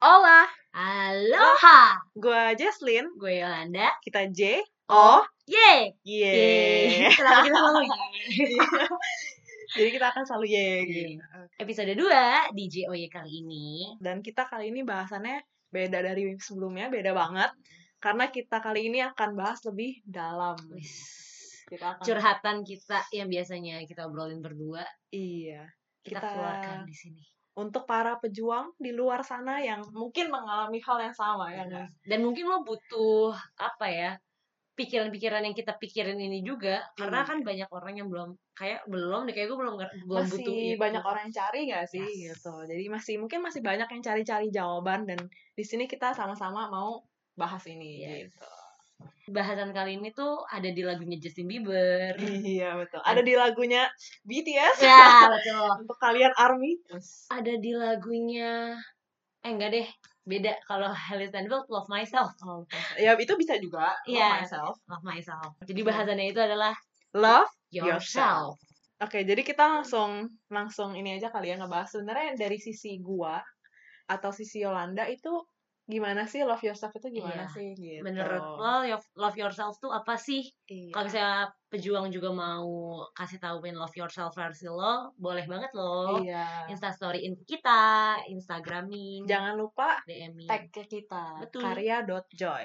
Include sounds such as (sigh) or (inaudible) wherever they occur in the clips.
Hola, Aloha, gue Jesslyn, gue Yolanda. kita J, Oh, O, Yeay. Y. (laughs) Kenapa kita selalu yeay? (laughs) Jadi kita akan selalu Y gitu. Episode 2 di JOY kali ini. Dan kita kali ini bahasannya beda dari sebelumnya, beda banget. Karena kita kali ini akan bahas lebih dalam. Kita akan Curhatan kita yang biasanya kita obrolin berdua, Iya. kita, Kita- keluarkan di sini. Untuk para pejuang di luar sana yang mungkin mengalami hal yang sama ya guys. Dan mungkin lo butuh apa ya? pikiran-pikiran yang kita pikirin ini juga karena Iya. kan banyak orang yang belum kayak belum deh kayak gue belum belum masih butuh banyak orang yang cari gak sih Yes. gitu jadi masih mungkin masih banyak yang cari-cari jawaban dan di sini kita sama-sama mau bahas ini Yes. gitu bahasan kali ini tuh ada di lagunya Justin Bieber. Iya betul. Ada di lagunya BTS ya betul. (laughs) Untuk kalian army. Ada di lagunya eh enggak deh beda. Kalau Hailey Steinfeld Love Myself. Oh, ya itu bisa juga. Love Iya. myself. Love Myself. Jadi bahasannya itu adalah love yourself, oke jadi kita langsung langsung ini aja kali ya ngebahas. Sebenarnya dari sisi gua atau sisi Yolanda itu gimana sih love yourself itu gimana Iya. sih gitu menurut lo love yourself tuh apa sih Iya. kalau misalnya pejuang juga mau kasih tahuin love yourself versi lo boleh banget lo iya instastoryin ke kita instagramin jangan lupa DM tag ke kita Betul. karya.joy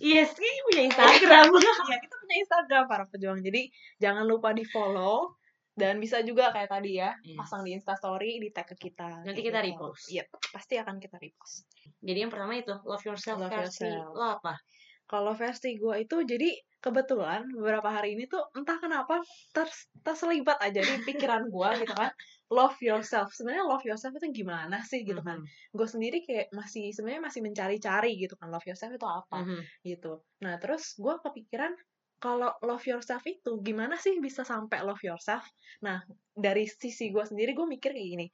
yes sih punya Instagram (laughs) Iya, kita punya Instagram para pejuang. Jadi jangan lupa di follow dan bisa juga kayak tadi ya, Yes. pasang di Instastory, di tag ke kita. Nanti kita gitu. repost. Iya, pasti akan kita repost. jadi yang pertama itu love yourself Love versi yourself. lo apa Kalau versi gue itu jadi kebetulan beberapa hari ini tuh entah kenapa ter- terselibat aja di pikiran gue gitu kan. (laughs) Love yourself. Sebenarnya love yourself itu gimana sih gitu kan. Mhm. Gue sendiri kayak masih sebenarnya masih mencari-cari gitu kan love yourself itu apa. Mhm. gitu. Nah, terus gue kepikiran kalau love yourself itu gimana sih bisa sampai love yourself? Nah, dari sisi gue sendiri gue mikir kayak gini,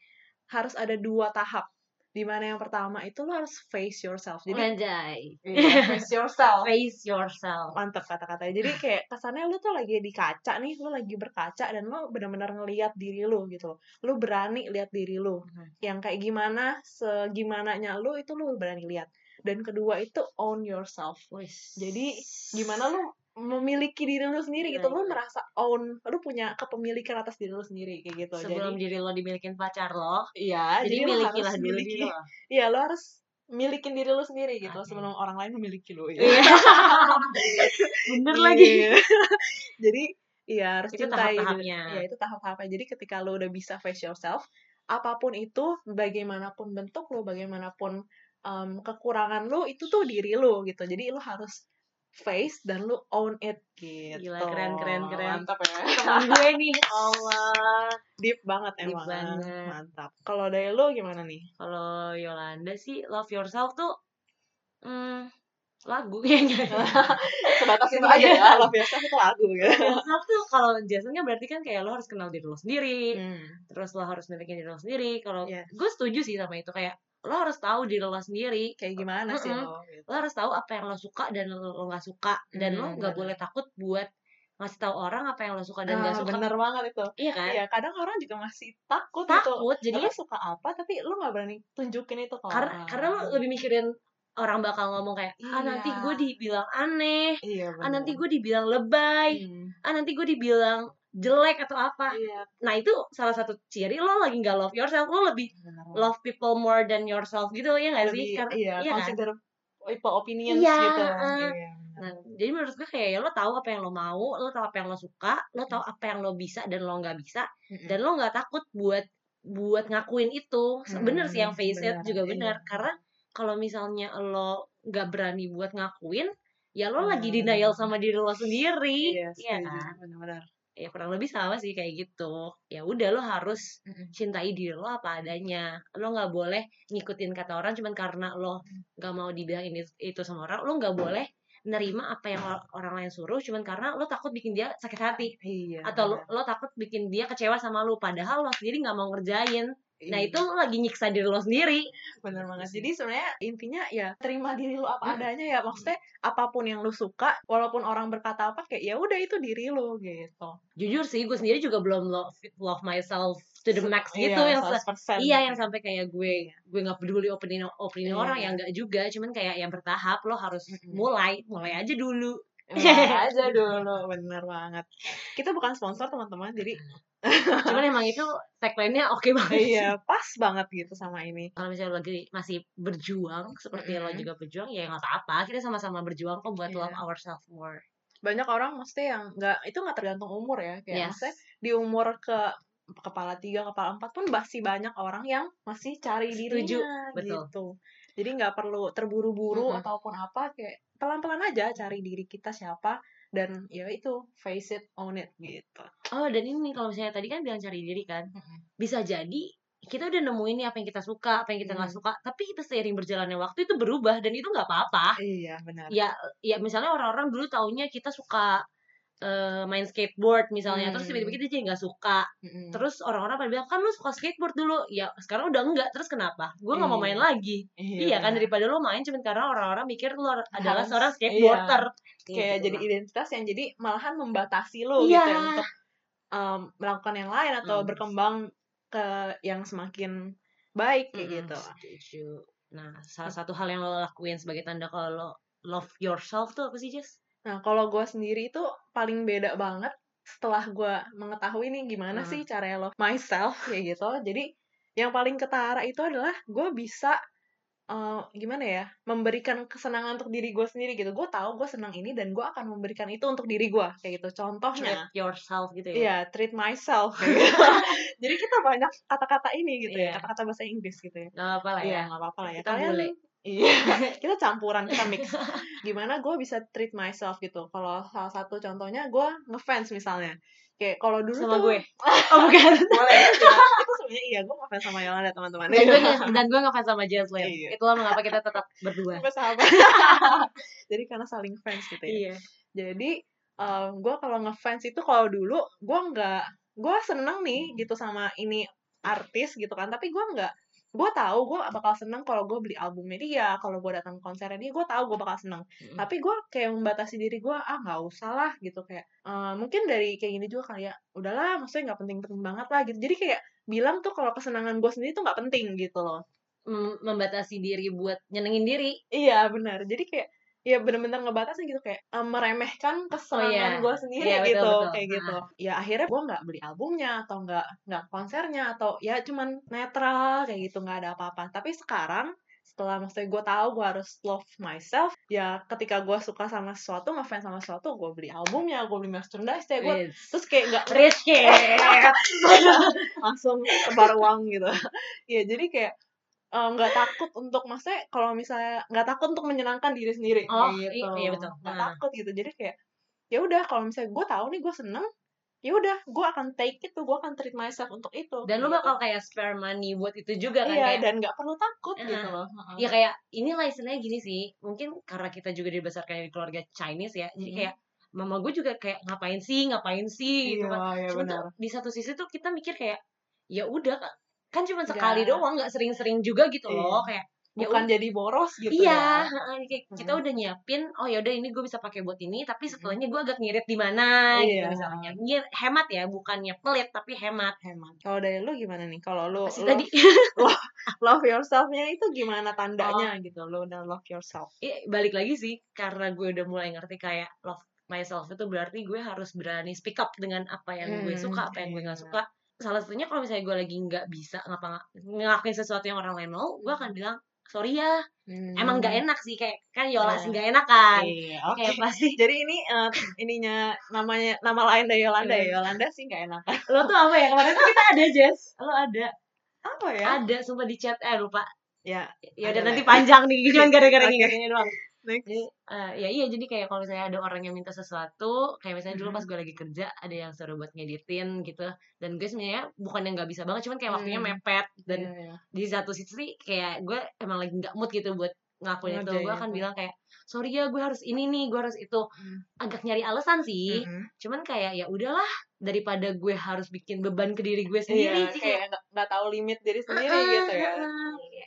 harus ada dua tahap. Di mana yang pertama itu lo harus face yourself. Jadi Anjay. iya, face yourself. Face yourself. Mantep kata-katanya. Jadi kayak kesannya lu tuh lagi di kaca nih, lu lagi berkaca dan lo benar-benar ngelihat diri lu gitu loh. Lu berani lihat diri lu. Mhm. Yang kayak gimana, segimananya lu itu lu berani lihat. Dan kedua itu own yourself. Wis. Jadi gimana lu memiliki diri lu sendiri gitu Gila, lu gila. merasa own lu punya kepemilikan atas diri lu sendiri kayak gitu Sebelum jadi diri lo dimilikin pacar lo, iya jadi lu milikilah harus diri miliki lo. iya lu harus milikin diri lu sendiri gitu Oke. sebelum orang lain memiliki lu ya. Iya. (laughs) Bener lagi. Iya. (laughs) jadi iya harus Itu cintai tahap-tahapnya. iya itu tahap-tahapnya jadi ketika lu udah bisa face yourself apa pun itu bagaimanapun bentuk lu bagaimanapun em, kekurangan lu itu tuh diri lu gitu jadi lu harus face dan lu own it gitu Gila, keren, keren, keren. mantap ya Teman gue nih, (laughs) Allah. deep banget Deep emang banget. mantap kalau dari lu gimana nih Kalau Yolanda sih love yourself tuh hmm, lagu kayaknya. (laughs) sebatas itu aja ya (laughs) love yourself itu lagu gitu Love yourself tuh kalau Jason kan berarti kan kayak lo harus kenal diri lo sendiri, Hmm. terus lo harus milikin diri lo sendiri. Kalau Yes. gue setuju sih sama itu kayak lo harus tahu diri lo sendiri. kayak gimana sih Mm-mm. lo gitu. Lo harus tahu apa yang lo suka dan lo lo nggak suka dan lo Hmm, nggak benar. boleh takut buat ngasih tahu orang apa yang lo suka dan nggak Ah, suka. bener banget itu Iya kan? Iya, kadang orang juga masih takut, gitu. Takut jadi Lo suka apa, tapi lu gak berani tunjukin itu ke karena orang. karena lo lebih mikirin orang bakal ngomong kayak ah nanti Iya. gue dibilang aneh Iya, ah nanti gue dibilang Hmm. lebay ah nanti gue dibilang jelek atau apa Iya, nah itu salah satu ciri lo lagi nggak love yourself lo lebih bener love people more than yourself gitu ya nggak sih Karena- iya, iya kan? consider people opinions Iya, gitu. uh, Iya, nah jadi menurut gue kayak ya lo tahu apa yang lo mau lo tahu apa yang lo suka lo tahu apa yang lo bisa dan lo nggak bisa bener. dan lo nggak takut buat buat ngakuin itu Hmm, bener sih yang face it bener, juga iya. bener karena kalau misalnya lo nggak berani buat ngakuin ya lo lagi Hmm. denial sama diri lo sendiri Iya, iya setuju. kan Bener-bener. Ya kurang lebih sama sih kayak gitu. Ya udah lo harus cintai diri lo apa adanya. Lo nggak boleh ngikutin kata orang cuman karena lo nggak mau dibilang ini itu sama orang. Lo nggak boleh nerima apa yang or- orang lain suruh cuman karena lo takut bikin dia sakit hati. Iya. atau lo, lo takut bikin dia kecewa sama lo padahal lo sendiri nggak mau ngerjain nah Iya. itu lo lagi nyiksa diri lo sendiri. Bener banget. Jadi sebenarnya intinya ya terima diri lu apa Mm. adanya ya. Maksudnya apa pun yang lu suka walaupun orang berkata apa kayak ya udah itu diri lu gitu. Jujur sih gue sendiri juga belum love love myself to the max gitu Iya, yang se- 100% iya yang sampai kayak gue gue nggak peduli opini opini Iya. orang yang nggak juga. Cuman kayak yang bertahap lo harus mulai mulai aja dulu. Mulai (laughs) aja dulu bener banget. Kita bukan sponsor teman-teman. Jadi cuman emang itu tagline-nya oke banget sih. iya pas banget gitu sama ini kalau misalnya lo lagi masih berjuang seperti lo Mm-mm. juga berjuang ya nggak apa-apa kita sama-sama berjuang kok buat Iya. love ourselves more banyak orang maksudnya yang nggak itu nggak tergantung umur ya kayak Yes. maksudnya di umur ke kepala tiga kepala empat pun masih banyak orang yang masih cari Setuju, dirinya betul. gitu jadi nggak perlu terburu-buru Mm-mm. ataupun apa kayak pelan-pelan aja cari diri kita siapa dan ya itu face it own it gitu. Oh dan ini kalau misalnya tadi kan bilang cari diri kan bisa jadi kita udah nemuin nih apa yang kita suka apa yang kita nggak Hmm. suka tapi itu seiring berjalannya waktu itu berubah dan itu nggak apa-apa. Iya benar. Ya ya misalnya orang-orang dulu taunya kita suka eh, main skateboard misalnya terus Hmm. tiba-tiba kita jadi nggak suka Mm-mm. terus orang-orang pada bilang kan lu suka skateboard dulu ya sekarang udah enggak terus kenapa gue nggak mau Iya. main lagi iya kan benar. daripada lu main cuman karena orang-orang mikir lu adalah Harus- seorang skateboarder kayak Gitu jadi identitas yang jadi malahan membatasi lo Iya. gitu ya untuk um, melakukan yang lain atau Hmm. berkembang ke yang semakin baik kayak Mm-mm, gitu setuju. Nah, salah satu hal yang lo lakuin sebagai tanda kalau lo love yourself tuh apa sih, Jess? Nah, kalau gue sendiri itu paling beda banget setelah gue mengetahui nih gimana Hmm. sih caranya love myself (laughs) kayak gitu. Jadi yang paling ketara itu adalah gue bisa eh, gimana ya memberikan kesenangan untuk diri gue sendiri gitu. Gue tahu gue senang ini dan gue akan memberikan itu untuk diri gue kayak gitu. Contohnya, Treat yourself gitu ya. iya treat myself. gitu. (laughs) Jadi kita banyak kata-kata ini gitu ya, Iya. kata-kata bahasa Inggris gitu ya. Gak apa lah Iya, ya. nggak apa-apa lah ya. Kita Kalian bule. Iya, (laughs) kita campuran, kita mix. Gimana gue bisa treat myself gitu? Kalau salah satu contohnya gue ngefans misalnya. Kayak kalau dulu Sama tuh gue. (laughs) Oh, bukan. (laughs) boleh ya, itu sebenarnya iya gue ngefans sama Yolanda teman-teman. dan gue nge- dan gue ngefans sama Jaslyn. Iya. Itulah mengapa kita tetap berdua. Jadi karena saling fans gitu ya. Iya. Jadi gue kalau ngefans itu kalau dulu gue nggak gue seneng nih gitu sama ini artis gitu kan tapi gue nggak gue tahu gue bakal seneng kalau gue beli albumnya dia kalau gue datang konsernya dia gue tahu gue bakal seneng. Mm. tapi gue kayak membatasi diri gue ah nggak usah lah gitu kayak eh, mungkin dari kayak gini juga kali ya. Udahlah maksudnya nggak penting-penting banget lah gitu. Jadi kayak bilang tuh kalau kesenangan gue sendiri tuh nggak penting gitu loh. Mem- membatasi diri buat nyenengin diri. iya benar. Jadi kayak ya bener-bener ngebatasin gitu kayak eh, meremehkan iya. kesenangan gue sendiri Iya, betul, gitu betul. kayak gitu. Ya akhirnya gue nggak beli albumnya atau nggak nggak konsernya atau ya cuman netral kayak gitu nggak ada apa-apa. Tapi sekarang setelah maksudnya gue tahu gue harus love myself ya ketika gue suka sama sesuatu ngefans sama sesuatu gue beli albumnya gue beli merchandise ya gue terus kayak nggak Rich (laughs) langsung sebar (laughs) uang gitu. Ya jadi kayak eh, nggak takut untuk maksudnya kalau misalnya nggak takut untuk menyenangkan diri sendiri Oh, gitu iya betul. nggak Nah. takut gitu jadi kayak ya udah kalau misalnya gue tahu nih gue seneng ya udah gue akan take itu gue akan treat myself untuk itu Dan lo kayak bakal kayak spare money buat itu juga gitu. kan iya kayak dan nggak perlu takut Heeh. gitu loh Heeh. ya kayak inilah istilahnya gini sih mungkin karena kita juga dibesarkan di keluarga Chinese ya jadi Mhm. kayak mama gue juga kayak ngapain sih ngapain sih gitu iya kan iya Cuma tuh di satu sisi tuh kita mikir kayak ya udah kan cuma Iya. sekali doang nggak sering-sering juga gitu loh kayak ya bukan jadi boros gitu iya ya. kayak kita udah nyiapin oh ya udah ini gue bisa pakai buat ini tapi setelahnya gue agak ngirit di mana gitu Iya. misalnya. Ngir- hemat ya bukannya pelit tapi hemat. Hemat. Kalau dari lu gimana nih? Kalau lu love, tadi? (laughs) love yourself-nya itu gimana tandanya gitu? Lu udah love yourself. Iya, balik lagi sih karena gue udah mulai ngerti kayak love myself itu berarti gue harus berani speak up dengan apa yang gue Hmm, suka apa yang gue nggak iya. suka salah satunya kalau misalnya gue lagi nggak bisa ngapa ngelakuin sesuatu yang orang lain mau gue akan bilang sorry ya. Emang nggak enak sih kayak kan Yola Iya. sih nggak enak kan. Iya, oke. kayak pasti Jadi ini eh, ininya namanya nama lain dari Yolanda ya. Yolanda sih nggak enak. lo tuh apa ya? Kemarin tuh kita ada Jess. Lo ada. Apa ya? ada sumpah di chat. Eh lupa. Ya, ya udah nanti panjang nih cuma gara-gara ingat ini doang next. Jadi, eh, ya iya jadi kayak kalau misalnya ada orang yang minta sesuatu kayak misalnya dulu pas gue lagi kerja ada yang suruh buat ngeditin gitu dan gue sebenarnya bukan yang nggak bisa banget cuman kayak waktunya Hmm. mepet dan Iya, iya. di satu sisi kayak gue emang lagi nggak mood gitu buat ngakuin itu gue akan bilang kayak sorry ya gue harus ini nih gue harus itu Hmm. agak nyari alasan sih Mhm. cuman kayak ya udahlah daripada gue harus bikin beban ke diri gue sendiri Iya, sih kayak nggak tahu limit diri sendiri "Ah, gitu ya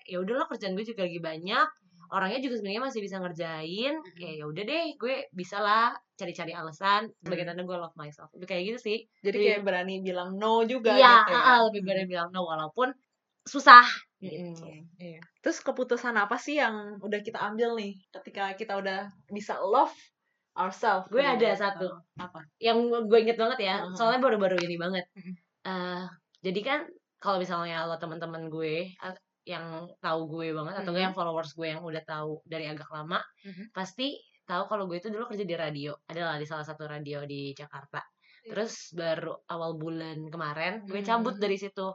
ya udahlah kerjaan gue juga lagi banyak orangnya juga sebenarnya masih bisa ngerjain kayak ya udah deh gue bisa lah cari-cari alasan sebagai tanda gue love myself Lebih kayak gitu sih Jadi kayak berani bilang no juga iya gitu ya. lebih berani bilang no walaupun susah gitu iya. Terus keputusan apa sih yang udah kita ambil nih ketika kita udah bisa love ourselves? Gue gitu? ada satu. Apa? yang gue inget banget ya Mhm. soalnya baru-baru ini banget. Eh, jadi kan kalau misalnya lo teman-teman gue yang tahu gue banget atau enggak Mhm. yang followers gue yang udah tahu dari agak lama Mhm. pasti tahu kalau gue itu dulu kerja di radio adalah di salah satu radio di Jakarta Iya. terus baru awal bulan kemarin gue cabut dari situ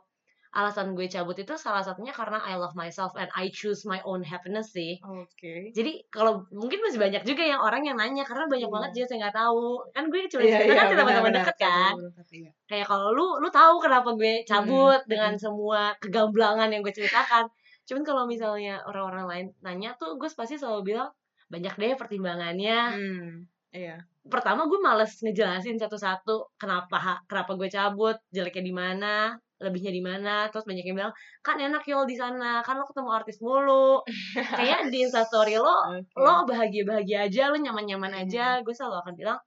alasan gue cabut itu salah satunya karena I love myself and I choose my own happiness sih Oke. jadi kalau mungkin masih banyak juga yang orang yang nanya karena banyak Iya. banget juga saya nggak tahu kan gue cuma Iya, cerita iya, kan ke teman-teman benar-benar. deket kan iya. kayak kalau lu lu tahu kenapa gue cabut Hmm, dengan hmm. semua kegamblangan yang gue ceritakan cuman kalau misalnya orang-orang lain nanya tuh gue pasti selalu bilang banyak deh pertimbangannya Hmm, Iya. pertama gue males ngejelasin satu-satu kenapa kenapa gue cabut jeleknya di mana lebihnya di mana terus banyak yang bilang kan enak yol di sana kan lo ketemu artis mulu (laughs) kayak di instastory lo Oke. lo bahagia bahagia aja lo nyaman nyaman Hmm. aja gue selalu akan bilang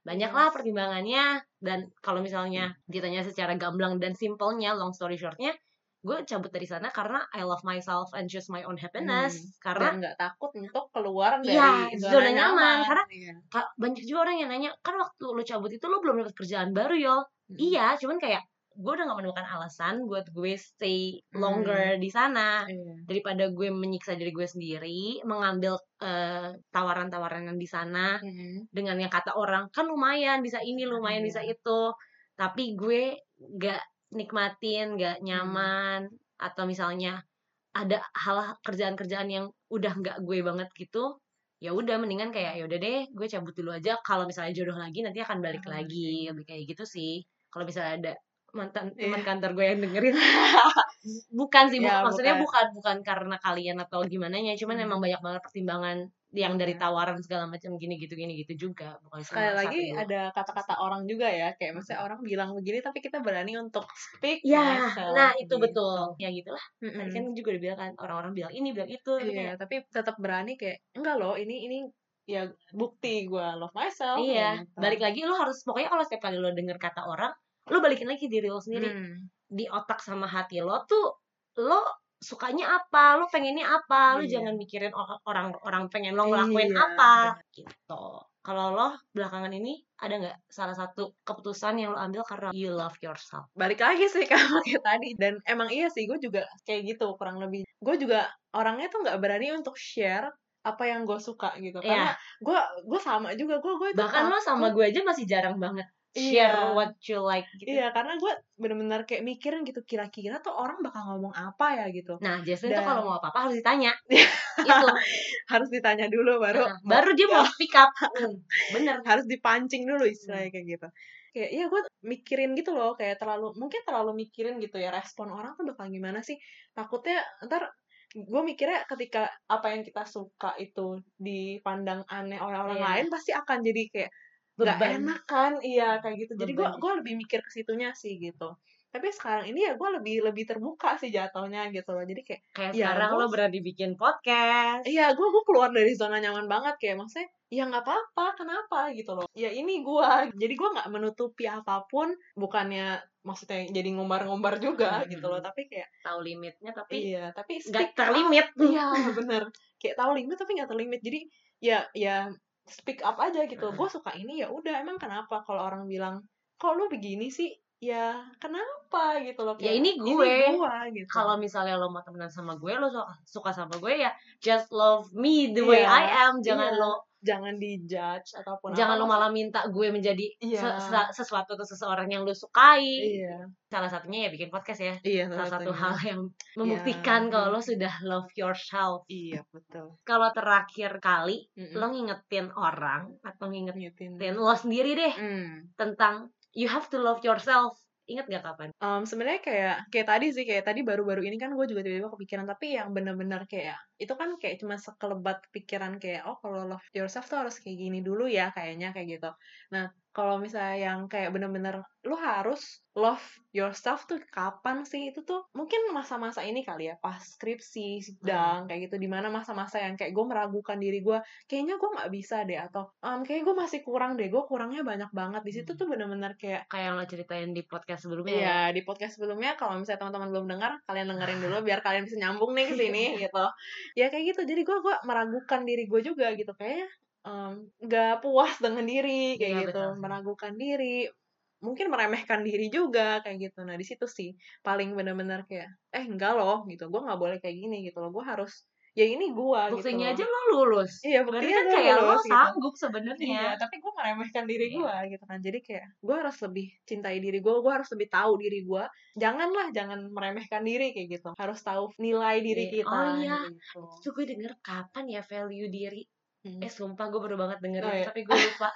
banyaklah pertimbangannya dan kalau misalnya ditanya secara gamblang dan simpelnya long story shortnya gue cabut dari sana karena I love myself and choose my own happiness Hmm. karena nggak takut untuk keluar dari Iya, zona, zona nyaman. nyaman. Karena Iya. Kak, banyak juga orang yang nanya kan waktu lo cabut itu lo belum dapat kerjaan baru yo Hmm. iya cuman kayak gue udah gak menemukan alasan buat gue stay longer di sana Iya. daripada gue menyiksa diri gue sendiri mengambil eh, tawaran-tawaran yang di sana Hmm. dengan yang kata orang kan lumayan bisa ini lumayan Iya. bisa itu. Tapi gue gak nikmatin gak nyaman atau misalnya ada hal kerjaan-kerjaan yang udah nggak gue banget gitu ya udah mendingan kayak ya udah deh gue cabut dulu aja. Kalau misalnya jodoh lagi nanti akan balik Oh, lagi. lebih kayak gitu sih. Kalau misalnya ada mantan Iya. teman kantor gue yang dengerin (laughs) bukan sih bu- Ya, maksudnya bukan. bukan bukan karena kalian atau gimana ya cuman Hmm. emang banyak banget pertimbangan yang dari Iya. tawaran segala macam gini gitu gini gitu juga bukan Sekali lagi satu ada kata-kata orang juga ya, kayak maksudnya orang bilang begini tapi kita berani untuk speak ya myself, nah itu gitu. betul ya gitulah tadi kan juga udah bilang kan orang-orang bilang ini bilang itu Iya, kayak, tapi tetap berani kayak enggak loh, ini ini ya bukti gue love myself. iya gitu. balik lagi lo harus pokoknya kalau setiap kali lo denger kata orang lo balikin lagi diri lo sendiri. Hmm. di otak sama hati lo tuh lo sukanya apa? Lo pengennya apa? Lo Iya. jangan mikirin or- orang orang pengen lo ngelakuin Iya, apa gitu. Kalau lo belakangan ini ada nggak salah satu keputusan yang lo ambil karena you love yourself? Balik lagi sih sama (laughs) kayak tadi. Dan emang iya sih gue juga kayak gitu kurang lebih. Gue juga orangnya tuh nggak berani untuk share apa yang gue suka gitu. Karena gue gue sama juga gue gue Iya. bahkan lo sama gue aja masih jarang banget Iya. share what you like gitu. Iya karena gue bener-bener kayak mikirin gitu kira-kira tuh orang bakal ngomong apa ya gitu. Nah Jasmine tuh Dan- kalau mau apa apa harus ditanya. (laughs) Itu. (laughs) Harus ditanya dulu baru Nah, baru dia mau (laughs) speak up. Hmm, bener. Harus dipancing dulu istilahnya Hmm. kayak gitu. Kayak iya gue mikirin gitu loh kayak terlalu mungkin terlalu mikirin gitu ya respon orang tuh bakal gimana sih? Takutnya ntar gue mikirnya ketika apa yang kita suka itu dipandang aneh oleh orang Iya. lain pasti akan jadi kayak nggak enak kan? Iya kayak gitu. Jadi gue gue lebih mikir ke situnya sih gitu. Tapi sekarang ini ya gue lebih lebih terbuka sih jatuhnya gitu loh. Jadi kayak kayak Ya, sekarang gua- lo berani bikin podcast. Iya, gue gue keluar dari zona nyaman banget. Kayak maksudnya ya nggak apa-apa, kenapa gitu loh. Ya ini gue, jadi gue nggak menutupi apa pun, bukannya maksudnya jadi ngombar-ngombar juga Hmm. gitu loh, tapi kayak tahu limitnya tapi iya, tapi nggak terlimit. Iya, bener. Kayak tahu limit tapi nggak terlimit. Jadi ya ya speak up aja gitu. Gue suka ini ya udah. Emang kenapa kalau orang bilang kok lu begini sih? Ya kenapa gitu loh. Ya, Kayak, ini gue. gua, gitu. kalau misalnya lo mau temenan sama gue lo suka, suka sama gue ya just love me the way Iya, I am jangan iya. lo jangan dijudge ataupun jangan apa, lo malah minta gue menjadi Iya. se- se- sesuatu atau seseorang yang lo sukai Iya. salah satunya ya bikin podcast ya Iya, salah satu satunya. hal yang membuktikan Iya. kalau lo sudah love yourself Iya, betul. kalau terakhir kali Mm-mm. lo ngingetin orang atau ngingetin Ngingetin. lo sendiri deh Hmm. tentang you have to love yourself. Inget gak kapan? Um, sebenarnya kayak kayak tadi sih kayak tadi baru-baru ini kan gue juga tiba-tiba kepikiran tapi yang bener-bener kayak itu kan kayak cuma sekelebat pikiran kayak oh kalau love yourself tuh harus kayak gini dulu ya kayaknya kayak gitu. Nah kalau misalnya yang kayak bener-bener lu harus love yourself tuh kapan sih? Itu tuh mungkin masa-masa ini kali ya pas skripsi sidang kayak gitu di mana masa-masa yang kayak gue meragukan diri gue kayaknya gue nggak bisa deh atau um, kayak gue masih kurang deh gue kurangnya banyak banget. Di situ tuh bener-bener kayak kayak yang lo ceritain di podcast sebelumnya ya. Iya, di podcast sebelumnya kalau misalnya teman-teman belum dengar, kalian dengerin (laughs) dulu biar kalian bisa nyambung nih ke sini gitu. Ya kayak gitu. Jadi gue gua meragukan diri gue juga gitu. Kayaknya em, nggak puas dengan diri kayak Iya, gitu, betul meragukan diri, mungkin meremehkan diri juga kayak gitu. Nah di situ sih paling benar-benar kayak eh enggak loh gitu, gue nggak boleh kayak gini gitu loh, gue harus ya ini gue gitu buktinya aja lo lulus Iya, berarti buktinya kan kayak lo gitu. sanggup Iya, sebenarnya tapi gue meremehkan diri Iya. gue gitu kan. Jadi kayak gue harus lebih cintai diri gue, gue harus lebih tahu diri gue. Janganlah, jangan meremehkan diri kayak gitu. Harus tahu nilai diri Iya. kita. Oh iya. gitu. itu gue denger kapan ya value diri Hmm. eh sumpah gue baru banget denger Oh, iya. tapi gue lupa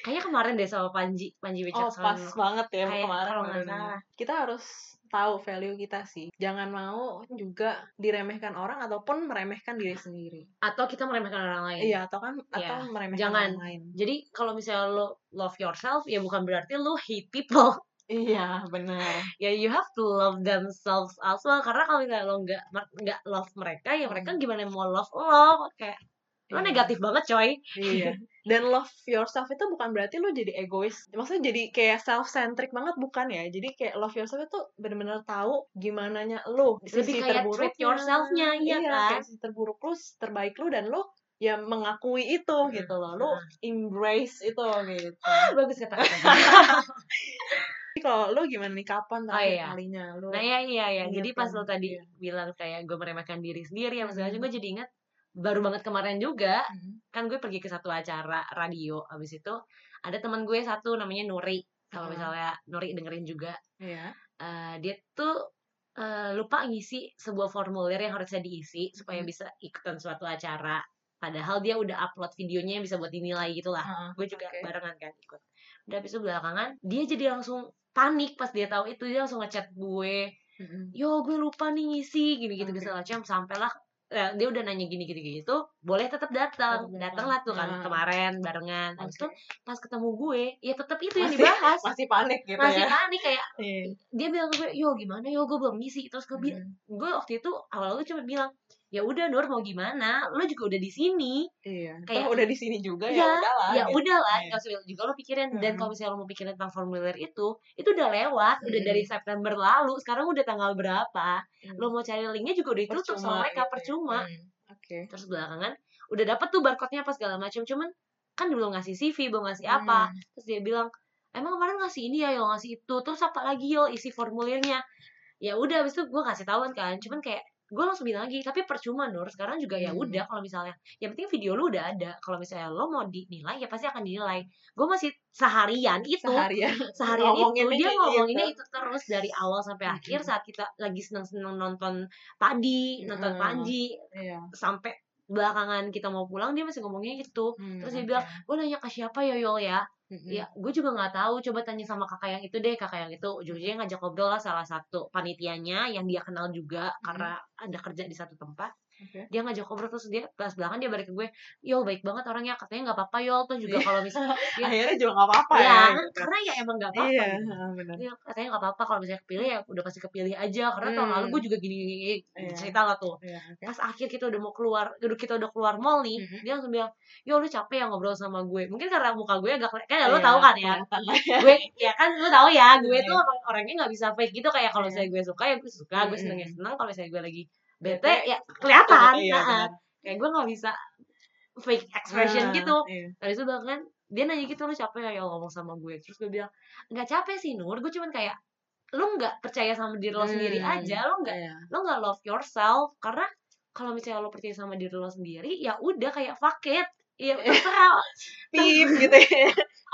kayaknya kemarin deh sama Panji Panji Oh pas Wicaksono banget ya Kayak kemarin. kalau nggak salah. Kita harus tahu value kita sih. Jangan mau juga diremehkan orang ataupun meremehkan diri sendiri. atau kita meremehkan orang lain Iya, atau kan atau Iya, meremehkan jangan. orang lain. jadi kalau misalnya lo love yourself ya bukan berarti lo hate people Iya, benar. (laughs) ya you have to love themselves as well karena kalau misalnya lo nggak nggak love mereka ya mereka gimana mau love lo kayak lo Iya. negatif banget coy Iya. Dan love yourself itu bukan berarti lo jadi egois. Maksudnya jadi kayak self-centric banget bukan ya. Jadi kayak love yourself itu benar-benar tahu gimana nya lo. Lebih kayak treat yourself-nya, iya kan? Kayak sisi terburuk lo, terbaik lo dan lo ya mengakui itu Hmm, gitu loh. Lo hmm. embrace itu gitu. bagus kata (laughs) kalau lo gimana nih kapan Oh, iya. kalinya lo? Nah ya iya ya. Ingat Jadi pas lo tadi Iya. bilang kayak gue meremehkan diri sendiri apa segala Mhm. gue jadi ingat baru banget kemarin juga Hmm. kan gue pergi ke satu acara radio abis itu ada teman gue satu namanya Nuri kalau Mhm. misalnya Nuri dengerin juga Iya. eh, dia tuh eh, lupa ngisi sebuah formulir yang harusnya diisi supaya Mhm. bisa ikutan suatu acara padahal dia udah upload videonya yang bisa buat dinilai gitu lah Heeh, gue juga oke. barengan kan ikut udah habis itu belakangan dia jadi langsung panik pas dia tahu itu dia langsung ngechat gue Mm-mm. yo gue lupa nih ngisi gini gitu Oke. segala macam sampailah eh, dia udah nanya gini gini gitu boleh tetap datang datang. datanglah tuh kan Ah. kemarin barengan habis itu pas ketemu gue ya tetap itu yang Masih- dibahas Masih panik gitu masih ya. panik kayak Iya. dia bilang ke gue yo gimana yo gue belum ngisi terus gue bilang Mm. gue waktu itu awal gue cuma bilang ya udah Nur mau gimana lo juga udah di sini Iya. Kayak- Toh udah di sini juga Iya, ya udahlah. ya gitu. udahlah Iya. juga lo pikirin dan Mm. kalau misalnya lo mau pikirin tentang formulir itu itu udah lewat udah Mm. dari September lalu sekarang udah tanggal berapa Mm. lo mau cari linknya juga udah ditutup sama mereka gitu ya. percuma Hmm, Oke. terus belakangan udah dapet tuh barcode-nya apa segala macam cuman kan belum ngasih CV belum ngasih apa Hmm. terus dia bilang emang kemarin ngasih ini ya yo ngasih itu terus apa lagi yo isi formulirnya ya udah abis itu gue kasih tahuan kan cuman kayak gue langsung bilang lagi tapi percuma Nur sekarang juga ya Hmm. udah kalau misalnya yang penting video lu udah ada kalau misalnya lo mau dinilai ya pasti akan dinilai gue masih seharian itu Seharian. seharian itu Ngomonginnya dia kayak ngomonginnya gitu. itu terus dari awal sampai Mm-mm. akhir saat kita lagi seneng-seneng nonton Padi nonton Mm. Panji Iya. sampai belakangan kita mau pulang dia masih ngomongnya gitu Hmm, terus dia bilang gue nanya ke siapa ya Yol ya Mm-mm. ya gue juga nggak tahu. Coba tanya sama kakak yang itu deh. Kakak yang itu ujung-ujungnya ngajak ngobrol lah salah satu panitianya yang dia kenal juga karena ada kerja di satu tempat Oke. dia ngajak ngobrol terus dia pas belakang dia balik ke gue Yol baik banget orangnya katanya nggak apa-apa Yol tuh juga Iya. kalau misalnya (laughs) ya, Akhirnya juga nggak apa-apa ya, ya. gitu. karena ya emang nggak apa-apa Iya, gitu. (laughs) Dia katanya nggak apa-apa kalau misalnya kepilih ya udah pasti kepilih aja karena tahun Hmm. lalu gue juga gini, gini, gini. Iya. cerita lah tuh Iya, pas akhir kita udah mau keluar udah kita udah keluar mall nih Mhm. dia langsung bilang yo lu capek ya ngobrol sama gue mungkin karena muka gue agak keli- kan lo Iya, tahu kan ya ya. gue ya kan lo tahu ya gue Iya. tuh orang- orangnya nggak bisa fake gitu kayak kalau Iya. misalnya gue suka ya gue suka gue Mm-mm. seneng ya seneng kalau misalnya gue lagi bete ya kelihatan Iya, Nah, kayak gue nggak bisa fake expression Ah, gitu. iya. dari itu bahkan dia nanya gitu lu capek ya ngomong sama gue. Terus gue bilang nggak capek sih Nur. Gue cuman kayak lu nggak percaya sama diri lo sendiri Hmm, aja. Lu nggak iya. lo nggak love yourself. Karena kalau misalnya lo percaya sama diri lo sendiri ya udah kayak fuck it. Ya (laughs) terserah. Pip gitu ya.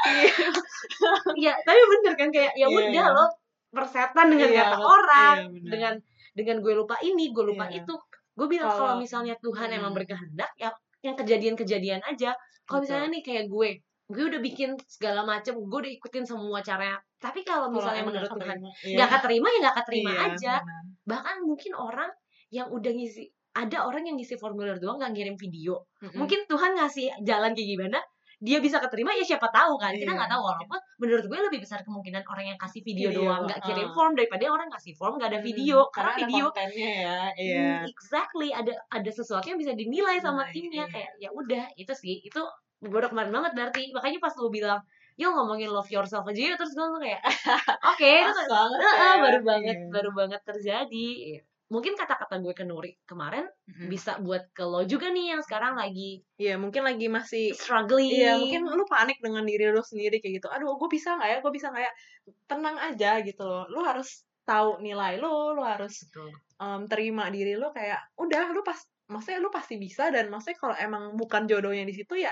(laughs) ya tapi bener kan kayak ya Iya, udah iya. lo persetan dengan Iya, kata orang Iya, benar. dengan dengan gue lupa ini gue lupa Iya. itu gue bilang kalau misalnya Tuhan emang Hmm. berkehendak ya yang kejadian-kejadian aja kalau misalnya nih kayak gue gue udah bikin segala macem gue udah ikutin semua caranya tapi kalau misalnya emang menurut Tuhan iya. nggak keterima ya nggak keterima Iya, aja benar. bahkan mungkin orang yang udah ngisi ada orang yang ngisi formulir doang nggak ngirim video Mm-mm. mungkin Tuhan ngasih jalan kayak gimana dia bisa keterima ya siapa tahu kan kita Iya. nggak tahu walaupun menurut gue lebih besar kemungkinan orang yang kasih video, Video, doang nggak kirim uh. form daripada orang ngasih form nggak ada Mm, video karena, ada video kontennya ya iya Hmm, exactly ada ada sesuatu yang bisa dinilai sama Nah, timnya iya. kayak ya udah itu sih itu bodoh kemarin banget berarti makanya pas lu bilang yo ngomongin love yourself aja yuk terus gue kayak (laughs) oke itu banget Heeh, ya. baru banget Iya. baru banget terjadi mungkin kata-kata gue ke Nuri kemarin Mm-mm. bisa buat ke lo juga nih yang sekarang lagi Iya mungkin lagi masih struggling Iya mungkin lu panik dengan diri lu sendiri kayak gitu. Aduh, gue bisa nggak ya? Gue bisa nggak ya? Tenang aja gitu loh. Lu harus tahu nilai lu, lu harus Betul. em, terima diri lu kayak udah lu pas maksudnya lu pasti bisa dan maksudnya kalau emang bukan jodohnya di situ ya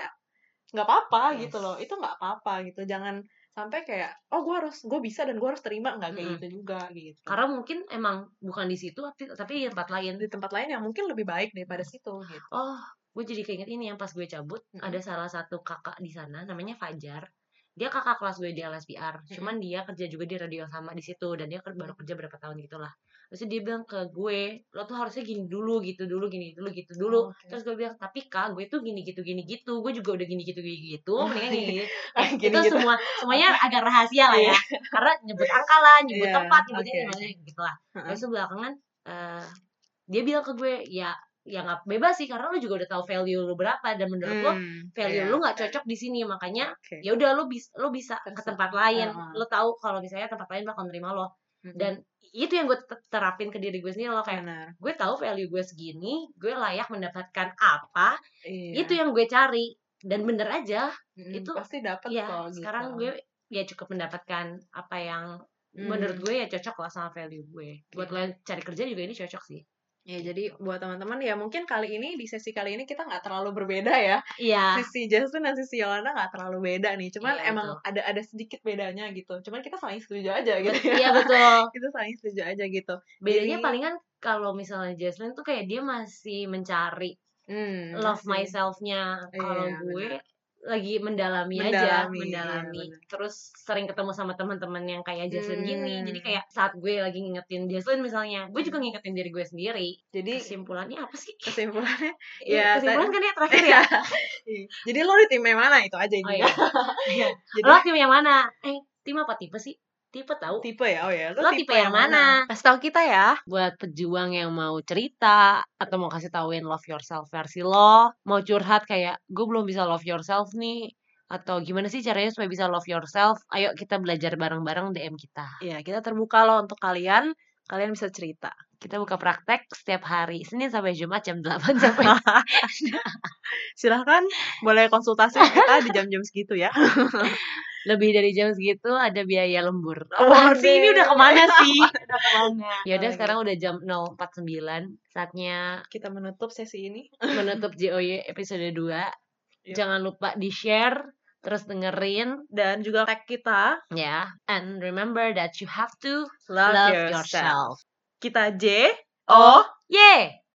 nggak apa-apa Yes. gitu loh. Itu nggak apa-apa gitu. Jangan sampai kayak oh gue harus gue bisa dan gue harus terima nggak kayak Mm-mm. gitu juga gitu. karena mungkin emang bukan di situ tapi, di tempat lain di tempat lain yang mungkin lebih baik daripada situ gitu. oh gue jadi keinget ini yang pas gue cabut Mm-mm. ada salah satu kakak di sana namanya Fajar dia kakak kelas gue di LSPR cuman dia kerja juga di radio sama di situ dan dia baru kerja berapa tahun gitu lah terus dia bilang ke gue lo tuh harusnya gini dulu gitu dulu gini dulu gitu dulu Oh, oke. terus gue bilang tapi kak gue tuh gini gitu gini gitu gue juga udah gini gitu gini gitu (laughs) mendingan gini, gini. Eh, Gini itu gitu. semua semuanya agak rahasia lah ya karena nyebut angka lah nyebut Iya, tempat nyebutnya oke. gimana gitu lah terus belakangan eh, dia bilang ke gue ya ya nggak bebas sih karena lu juga udah tahu value lu berapa dan menurut lo Hmm, value iya, lu nggak cocok di sini makanya Oke. ya udah lu bisa lu bisa ke tempat lain Heeh. lu tahu kalau misalnya tempat lain bakal nerima lo Mm-mm. dan itu yang gue te- terapin ke diri gue sendiri lo kayak benar. gue tahu value gue segini gue layak mendapatkan apa Iya. itu yang gue cari dan bener aja Mm, itu pasti dapat ya kok sekarang gitu. gue ya cukup mendapatkan apa yang Hmm. menurut gue ya cocok lah sama value gue buat Iya. kalian cari kerja juga ini cocok sih Ya, jadi buat teman-teman ya mungkin kali ini di sesi kali ini kita nggak terlalu berbeda ya. iya Sisi Jason dan sisi Yolanda nggak terlalu beda nih. Cuman Iya, emang ada ada sedikit bedanya gitu. Cuman kita saling setuju aja gitu ya. iya betul (laughs) kita saling setuju aja gitu. bedanya Jadi- palingan kalau misalnya Jesslyn tuh kayak dia masih mencari Hmm, love myself-nya kalau Iya, gue lagi mendalami, aja Mendalami, mendalami. iya, terus sering ketemu sama teman-teman yang kayak gini. Hmm. jadi kayak saat gue lagi ngingetin Jesslyn misalnya gue juga ngingetin diri gue sendiri. Jadi kesimpulannya apa sih? kesimpulannya? (laughs) Iya, ya, kesimpulan kan ya terakhir (laughs) ya? Iya. Jadi lo di tim yang mana itu aja oh iya. (laughs) Jadi lo tim yang mana? Eh tim apa tipe sih tipe tahu tipe ya. Oh ya, Lo tipe yang mana? Kasih tahu kita ya. buat pejuang yang mau cerita atau mau kasih tauin love yourself versi lo, mau curhat kayak gue belum bisa love yourself nih atau gimana sih caranya supaya bisa love yourself? Ayo kita belajar bareng-bareng DM kita. Iya, kita terbuka loh untuk kalian. Kalian bisa cerita. Kita buka praktek setiap hari Senin sampai Jumat jam 8 sampai (laughs) Silahkan boleh konsultasi (laughs) kita di jam-jam segitu ya. lebih dari jam segitu ada biaya lembur. Oh, sih ini udah ke mana sih? Ya (laughs) udah sekarang udah jam 049 saatnya kita menutup sesi ini. menutup JOY episode 2. Yuk. Jangan lupa di-share terus dengerin Dan juga tag kita ya. And remember that you have to love, love yourself. yourself. Kita J O Yeah.